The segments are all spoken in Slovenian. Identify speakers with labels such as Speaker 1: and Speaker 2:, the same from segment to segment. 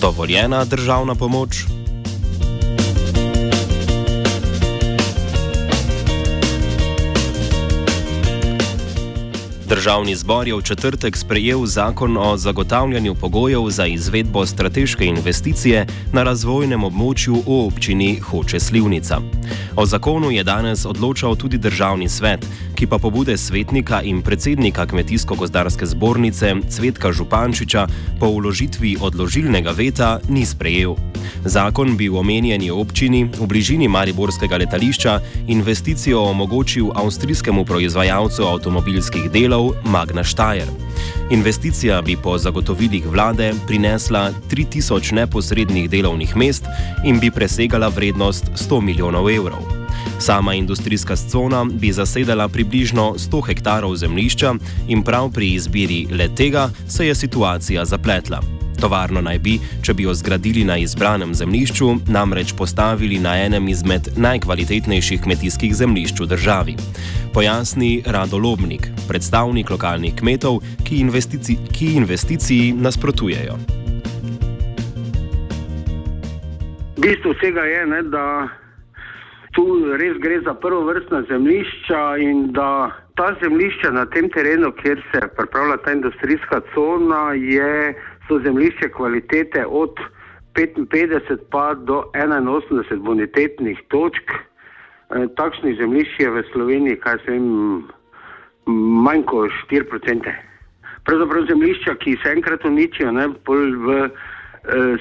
Speaker 1: Dovoljena državna pomoč. Državni zbor je v četrtek sprejel zakon o zagotavljanju pogojev za izvedbo strateške investicije na razvojnem območju v občini Hoče Slivnica. O zakonu je danes odločal tudi državni svet, ki pa pobude svetnika in predsednika Kmetijsko-gozdarske zbornice Cvetka Župančiča po uložitvi odložilnega veta ni sprejel. Zakon bi v omenjeni občini v bližini Mariborskega letališča investicijo omogočil avstrijskemu proizvajalcu avtomobilskih delov Magna Steyr. Investicija bi po zagotovilih vlade prinesla 3000 neposrednih delovnih mest in bi presegala vrednost 100 milijonov evrov. Sama industrijska cona bi zasedala približno 100 hektarov zemljišča in prav pri izbiri le tega se je situacija zapletla. Tovarno naj bi, če bi jo zgradili na izbranem zemljišču, namreč postavili na enem izmed najkvalitetnejših kmetijskih zemljišč v državi. Pojasni Radolobnik, predstavnik lokalnih kmetov, ki, investici ki investiciji nasprotujejo.
Speaker 2: Bistvo vsega je, ne, da tu res gre za prvo vrstna zemljišča in da ta zemljišča na tem terenu, kjer se pripravlja ta industrijska cona, je so zemljišče kvalitete od 55 pa do 81 bonitetnih točk. E, takšnih zemljišč je v Sloveniji, kaj se jim manj kot 4%. Pravzaprav zemljišča, ki se enkrat uničijo, ne, v, e,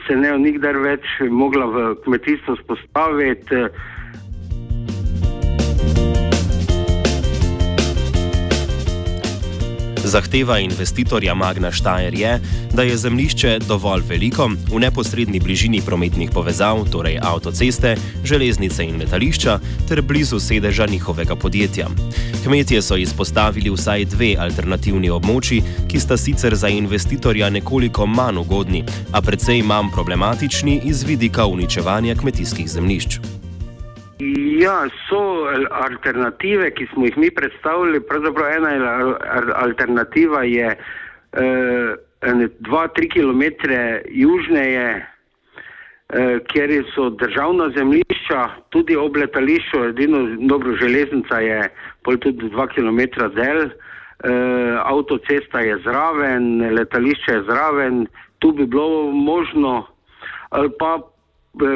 Speaker 2: se ne nikdar več mogla v kmetijstvo spostaviti.
Speaker 1: Zahteva investitorja Magna Štajer je, da je zemljišče dovolj veliko v neposrednji bližini prometnih povezav, torej avtoceste, železnice in letališča, ter blizu sedeža njihovega podjetja. Kmetje so izpostavili vsaj dve alternativni območji, ki sta sicer za investitorja nekoliko manj ugodni, a predvsej manj problematični iz vidika uničevanja kmetijskih zemljišč.
Speaker 2: Ja, so alternative, ki smo jih mi predstavili. Pravzaprav ena alternativa je 2-3 eh, km južneje, eh, kjer so državna zemljišča, tudi ob letališču, edino dobro železnica je pol tudi 2 km del, eh, avtocesta je zraven, letališče je zraven, tu bi bilo možno ali pa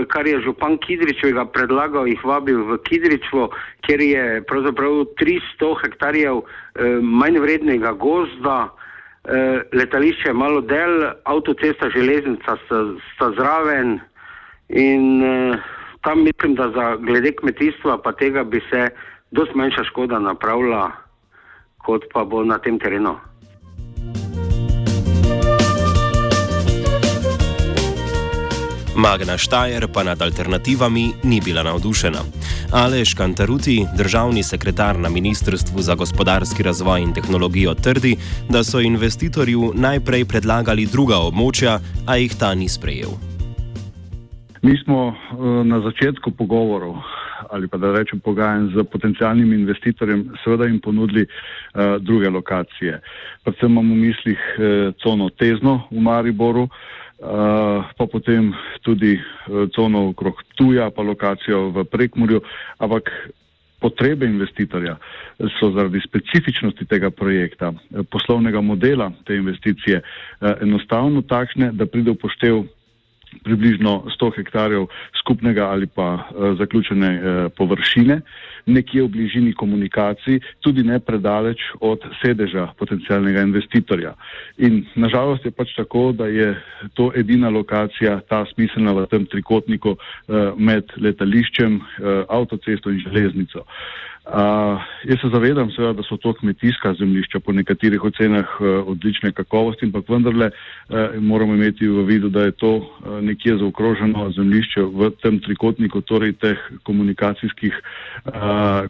Speaker 2: kar je župan Kidričevega predlagal, jih vabil v Kidričvo, kjer je pravzaprav 300 hektarjev eh, manj vrednega gozda, eh, letališče je malo del, avtocesta, železnica sta, sta zraven in eh, tam mislim, da za glede kmetijstva pa tega bi se dosti manjša škoda napravila, kot pa bo na tem terenu.
Speaker 1: Magna Štajer pa nad alternativami ni bila navdušena. Aleš Kantaruti, državni sekretar na Ministrstvu za gospodarski razvoj in tehnologijo, trdi, da so investitorju najprej predlagali druga območja, a jih ta ni sprejel.
Speaker 3: Mi smo eh, na začetku pogovorov ali pa da rečem pogajanj z potencijalnim investitorjem, seveda jim ponudili uh, druge lokacije. Predvsem imamo v mislih uh, cono Tezno v Mariboru, Eh, pa potem tudi eh, cono okrog Tuja, pa lokacijo v Prekmurju, ampak potrebe investitorja so zaradi specifičnosti tega projekta, eh, poslovnega modela te investicije enostavno takšne, da pride v poštev približno 100 hektarjev skupnega ali pa uh, zaključene uh, površine, nekje v bližini komunikacij, tudi ne predaleč od sedeža potencijalnega investitorja. In nažalost je pač tako, da je to edina lokacija, ta smiselna v tem trikotniku uh, med letališčem, uh, avtocesto in železnico. Uh, jaz se zavedam, seveda, da so to kmetijska zemljišča po nekaterih ocenah uh, odlične kakovosti, ampak vendarle uh, moramo imeti v vidu, da je to uh, nekje zaokroženo zemljišče v tem trikotniku, torej teh komunikacijskih uh,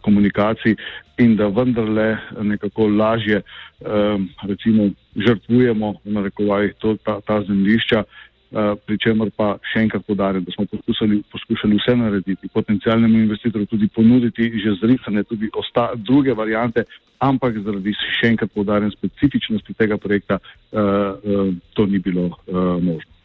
Speaker 3: komunikacij in da vendarle nekako lažje uh, recimo žrtvujemo v narekovajih ta, ta zemljišča. Eh, pri čemer pa še enkrat podarjam, da smo poskušali, poskušali vse narediti, potencijalnemu investitorju tudi ponuditi že zrisane tudi osta, druge variante, ampak zaradi še enkrat podarjam specifičnosti tega projekta, uh, uh, to ni bilo uh, možno.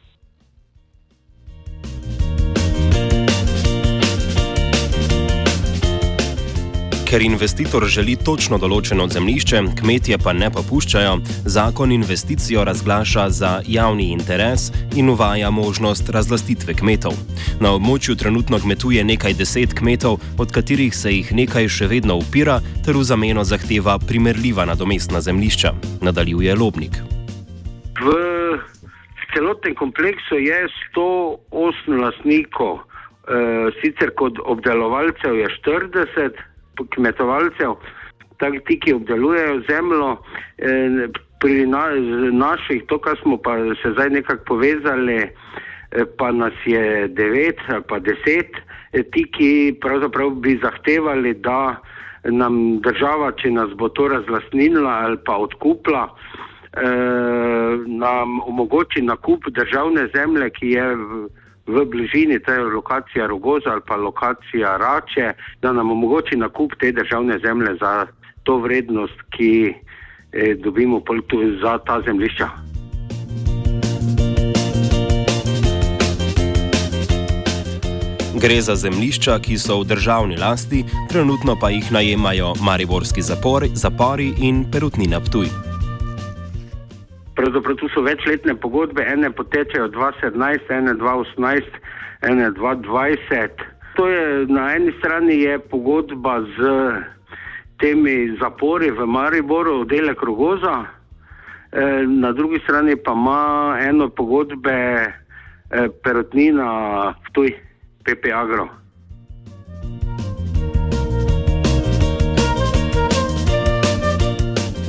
Speaker 1: Ker investitor želi točno določeno zemljišče, kmetje pa ne popuščajo, zakon investicijo razglaša za javni interes in uvaja možnost razlastitve kmetov. Na območju trenutno kmetuje nekaj deset kmetov, od katerih se jih nekaj še vedno upira, ter v zameno zahteva primerljiva nadomestna zemljišča, nadaljuje Lobnik.
Speaker 2: V celotnem kompleksu je 108 lastnikov, e, sicer kot obdelovalcev je 40 kmetovalcev, tako ti, ki obdelujejo zemljo, eh, pri na, naših, to, kar smo pa se zdaj nekako povezali, eh, pa nas je devet ali pa deset, eh, ti, ki pravzaprav bi zahtevali, da nam država, če nas bo to razlasnila ali pa odkupla, nam omogoči nakup državne zemlje, ki je v v bližini, to je lokacija Rogoza ali pa lokacija Rače, da nam omogoči nakup te državne zemlje za to vrednost, ki eh, dobimo za ta zemljišča.
Speaker 1: Gre za zemljišča, ki so v državni lasti, trenutno pa jih najemajo Mariborski zapori, zapori in Perutnina Ptuj.
Speaker 2: Pravzaprav tu so večletne pogodbe, ene potečejo 2017, ene 2018, ene 2020. To je na eni strani je pogodba z temi zapori v Mariboru, oddelek Rogoza, e, na drugi strani pa ima eno pogodbe e, perotnina v tuj, PP Agro.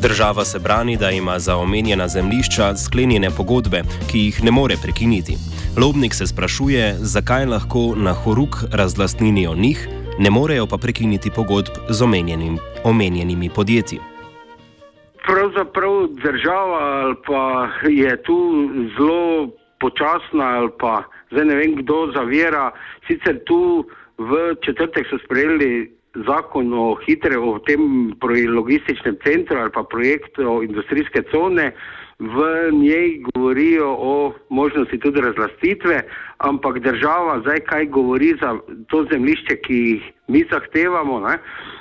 Speaker 1: Država se brani, da ima za omenjena zemljišča sklenjene pogodbe, ki jih ne more prekiniti. Lobnik se sprašuje, zakaj lahko na horuk razlastninijo njih, ne morejo pa prekiniti pogodb z omenjenim, omenjenimi podjetji.
Speaker 2: Pravzaprav država pa je tu zelo počasna ali pa zdaj ne vem kdo zavira. Sicer tu v četrtek so sprejeli zakon o hitre, o tem logističnem centru ali pa projektu industrijske cone, v njej govorijo o možnosti tudi razlastitve, ampak država zdaj kaj govori za to zemljišče, ki jih mi zahtevamo ne,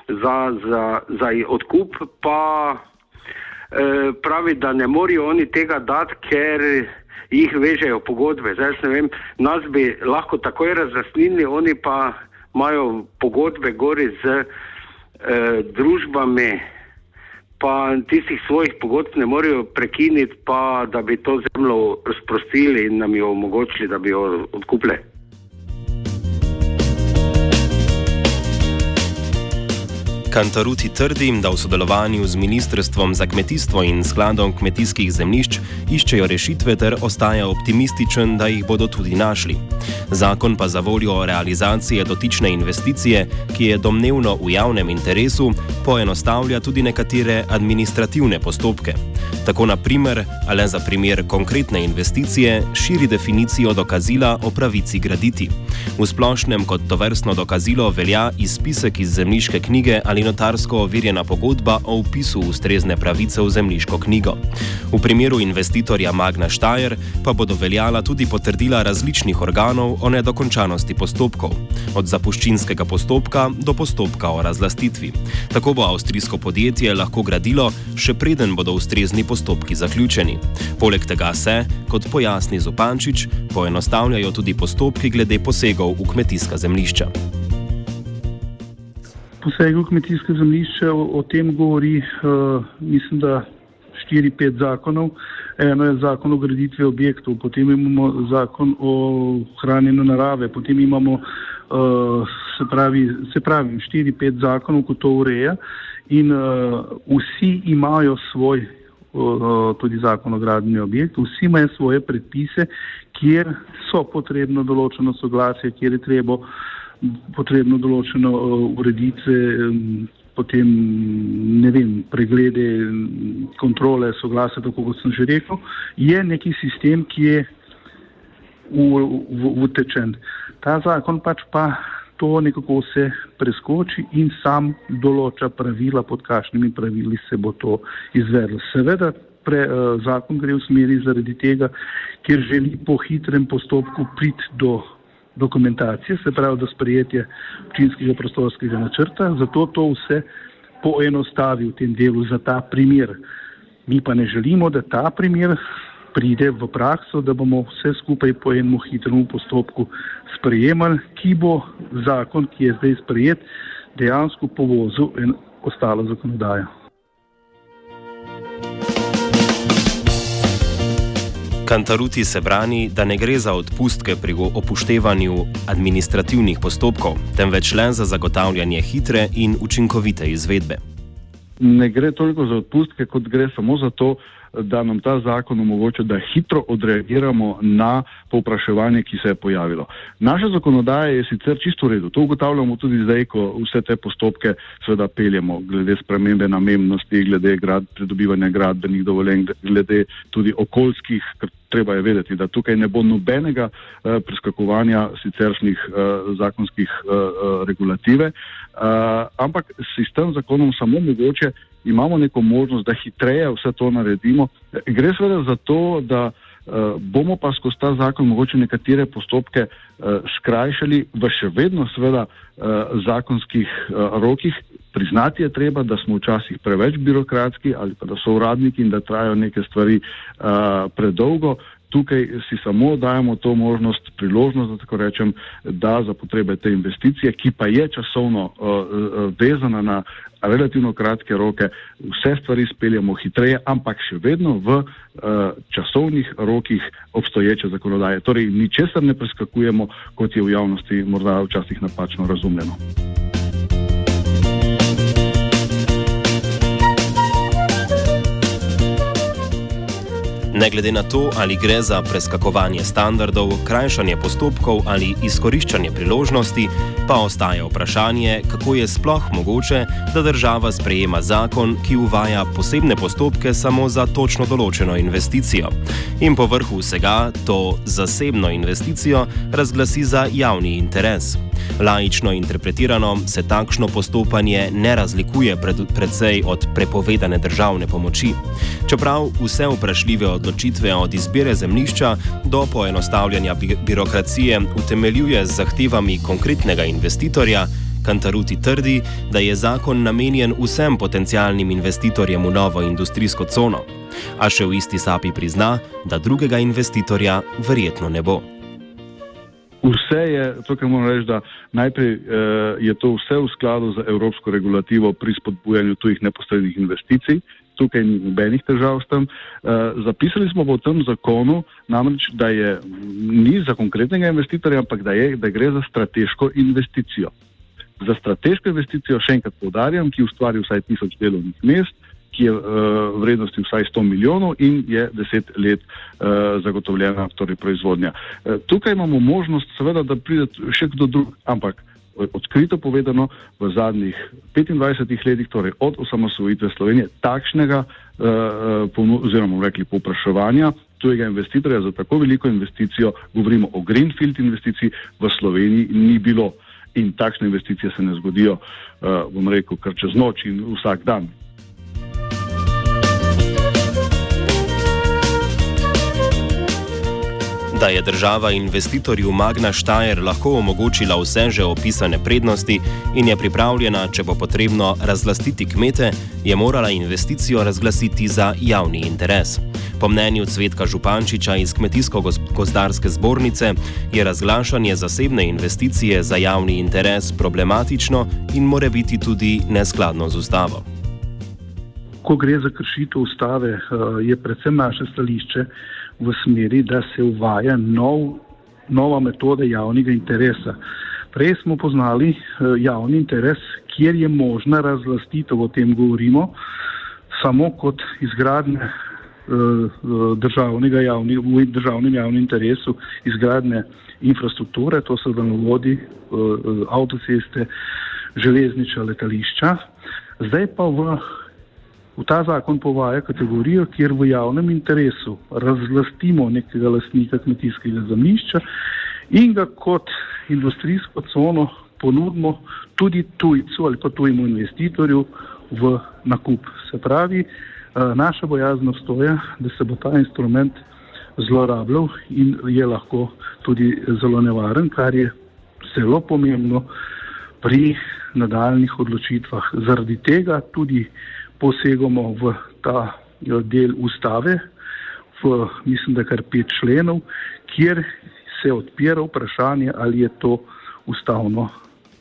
Speaker 2: za, za, za odkup, pa eh, pravi, da ne morajo oni tega dati, ker jih vežejo pogodbe. Zdaj, vem, nas bi lahko takoj razlastnili, oni pa imajo pogodbe gori z eh, družbami, pa tistih svojih pogodb ne morejo prekiniti, pa da bi to zemljo razprostili in nam jo omogočili, da bi jo odkupili.
Speaker 1: Kantaruti trdi, da v sodelovanju z Ministrstvom za kmetijstvo in skladom kmetijskih zemljišč iščejo rešitve ter ostaja optimističen, da jih bodo tudi našli. Zakon pa za voljo realizacije dotične investicije, ki je domnevno v javnem interesu, poenostavlja tudi nekatere administrativne postopke. Tako na primer, ali za primer konkretne investicije, širi definicijo dokazila o pravici graditi. V splošnem kot to vrstno dokazilo velja izpisek iz zemljiške knjige ali notarsko overjena pogodba o upisu ustrezne pravice v zemljiško knjigo. V primeru investitorja Magna Štajer pa bodo veljala tudi potrdila različnih organov o nedokončanosti postopkov, od zapuščinskega postopka do postopka o razlastitvi. Tako bo avstrijsko podjetje lahko gradilo, še preden bodo ustrezni postopki zaključeni. Poleg tega se, kot pojasni Zupančič, poenostavljajo tudi postopki glede posegov v kmetijska zemljišča
Speaker 4: posegu kmetijske zemljišče, o, o tem govori, uh, mislim, da 4-5 zakonov. Eno je zakon o graditvi objektov, potem imamo zakon o hranjenju narave, potem imamo uh, se pravi, se pravi 4-5 zakonov, ko to ureja in uh, vsi imajo svoj, tudi zakon o gradni objektu, vsi imajo svoje predpise, kjer so potrebno določeno soglasje, kjer je treba potrebno določeno ureditve, potem ne vem, preglede, kontrole, soglasje, tako kot sem že rekel, je neki sistem, ki je utečen. Ta zakon pač pa to nekako se preskoči in sam določa pravila, pod kakšnimi pravili se bo to izvedlo. Seveda pre, uh, zakon gre v smeri zaradi tega, ker želi po hitrem postopku priti do dokumentacije, se pravi do sprejetja občinskega prostorskega načrta, zato to vse poenostavi v tem delu za ta primer. Mi pa ne želimo, da ta primer pride v prakso, da bomo vse skupaj po enem hitrem postopku sprejemali, ki bo zakon, ki je zdaj sprejet, dejansko povozil in ostalo zakonodajo.
Speaker 1: Kantaruti se brani, da ne gre za odpustke pri upoštevanju administrativnih postopkov, temveč le za zagotavljanje hitre in učinkovite izvedbe.
Speaker 3: Ne gre toliko za odpustke, kot gre samo za to, da nam ta zakon omogoča, da hitro odreagiramo na povpraševanje, ki se je pojavilo. Naša zakonodaja je sicer čisto v redu. To ugotavljamo tudi zdaj, ko vse te postopke seveda peljemo, glede spremembe namennosti, glede grad, pridobivanja gradbenih dovoljenj, glede tudi okoljskih, ker treba je vedeti, da tukaj ne bo nobenega uh, preskakovanja siceršnjih uh, zakonskih uh, regulative, uh, ampak s tem zakonom samo mogoče imamo neko možnost, da hitreje vse to naredimo. Gre seveda za to, da uh, bomo pa skozi ta zakon mogoče nekatere postopke uh, skrajšali v še vedno seveda uh, zakonskih uh, rokih. Priznati je treba, da smo včasih preveč birokratski ali pa da so uradniki in da trajajo neke stvari uh, predolgo. Tukaj si samo dajemo to možnost, priložnost, da tako rečem, da za potrebe te investicije, ki pa je časovno uh, vezana na relativno kratke roke, vse stvari speljamo hitreje, ampak še vedno v uh, časovnih rokih obstoječe zakonodaje. Torej, ničesar ne preskakujemo, kot je v javnosti morda včasih napačno razumljeno.
Speaker 1: Ne glede na to, ali gre za preskakovanje standardov, krajšanje postopkov ali izkoriščanje priložnosti, pa ostaje vprašanje, kako je sploh mogoče, da država sprejema zakon, ki uvaja posebne postopke samo za točno določeno investicijo in po vrhu vsega to zasebno investicijo razglasi za javni interes. Laično interpretirano se takšno postopanje ne razlikuje pred, predvsej od prepovedane državne pomoči. Čeprav vse vprašljive odločitve od izbire zemljišča do poenostavljanja bi birokracije utemeljuje z zahtevami konkretnega investitorja, Kantaruti trdi, da je zakon namenjen vsem potencijalnim investitorjem v novo industrijsko cono. A še v isti sapi prizna, da drugega investitorja verjetno ne bo.
Speaker 3: Vse je, to, kar moram reči, da najprej eh, je to vse v skladu z evropsko regulativo pri spodbujanju tujih neposrednih investicij. Tukaj ni nobenih težav s tem. Uh, zapisali smo v tem zakonu namreč, da je ni za konkretnega investitorja, ampak da, je, da gre za strateško investicijo. Za strateško investicijo, še enkrat povdarjam, ki ustvari vsaj tisoč delovnih mest, ki je uh, vrednosti vsaj 100 milijonov in je 10 let uh, zagotovljena torej proizvodnja. Uh, tukaj imamo možnost, seveda, da pride še kdo drug, ampak odkrito povedano, v zadnjih 25 letih, torej od osamosvojitve Slovenije, takšnega uh, oziroma rekli popraševanja tujega investitorja za tako veliko investicijo, govorimo o Greenfield investiciji, v Sloveniji ni bilo. In takšne investicije se ne zgodijo, uh, bom rekel, kar čez noč in vsak dan.
Speaker 1: Da je država investitorju Magna Štajer lahko omogočila vse že opisane prednosti in je pripravljena, če bo potrebno razlastiti kmete, je morala investicijo razglasiti za javni interes. Po mnenju Cvetka Župančiča iz Kmetijsko-gozdarske zbornice je razglašanje zasebne investicije za javni interes problematično in more biti tudi neskladno z ustavo.
Speaker 4: Ko gre za kršitev ustave, eh, je predvsem naše stališče, v smeri, da se uvaja nov, nova metoda javnega interesa. Prej smo poznali uh, javni interes, kjer je možna razlastitev, o tem govorimo, samo kot izgradnje uh, državnega javni, v državnem javnem interesu, izgradnje infrastrukture, to so daljnovodi, avtoceste, železniča, letališča. Zdaj pa v V ta zakon povaja kategorijo, kjer v javnem interesu razlastimo nekega lastnika kmetijskega zemljišča in ga kot industrijsko cono ponudimo tudi tujcu ali pa tujemu investitorju v nakup. Se pravi, eh, naša bojaznost to je, da se bo ta instrument zlorabljal in je lahko tudi zelo nevaren, kar je zelo pomembno pri nadaljnih odločitvah. Zaradi tega tudi posegamo v ta eh, del ustave, v, mislim, da kar pet členov, kjer se odpira vprašanje, ali je to ustavno,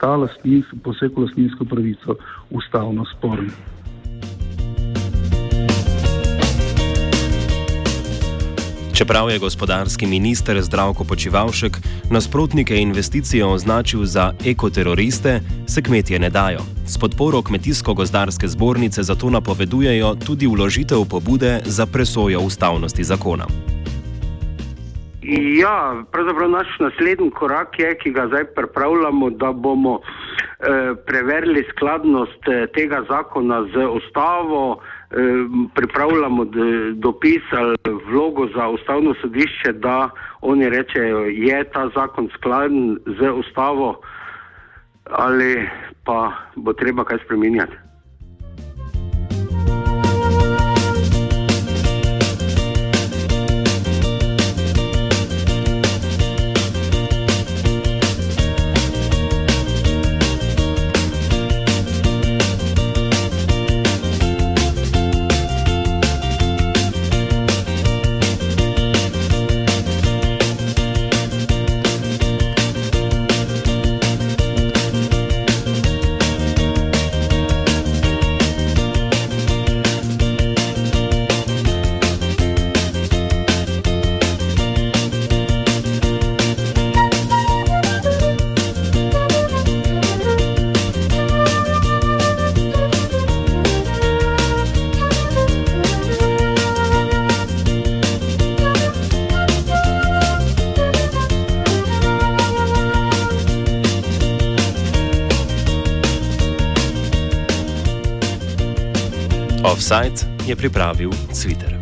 Speaker 4: ta lastninsk, poseg v lastninsko pravico ustavno sporno.
Speaker 1: Čeprav je gospodarski minister Zdravko Počivalšek nasprotnike investicije označil za ekoteroriste, se kmetje ne dajo. S podporo Kmetijsko-gozdarske zbornice zato napovedujejo tudi uložitev pobude za presojo ustavnosti zakona.
Speaker 2: Ja, pravzaprav naš naslednji korak je, ki ga zdaj pripravljamo, da bomo eh, preverili skladnost eh, tega zakona z ustavo, pripravljamo dopis ali vlogo za ustavno sodišče, da oni rečejo, je ta zakon skladen z ustavo ali pa bo treba kaj spremenjati.
Speaker 1: Offside je pripravil Twitter.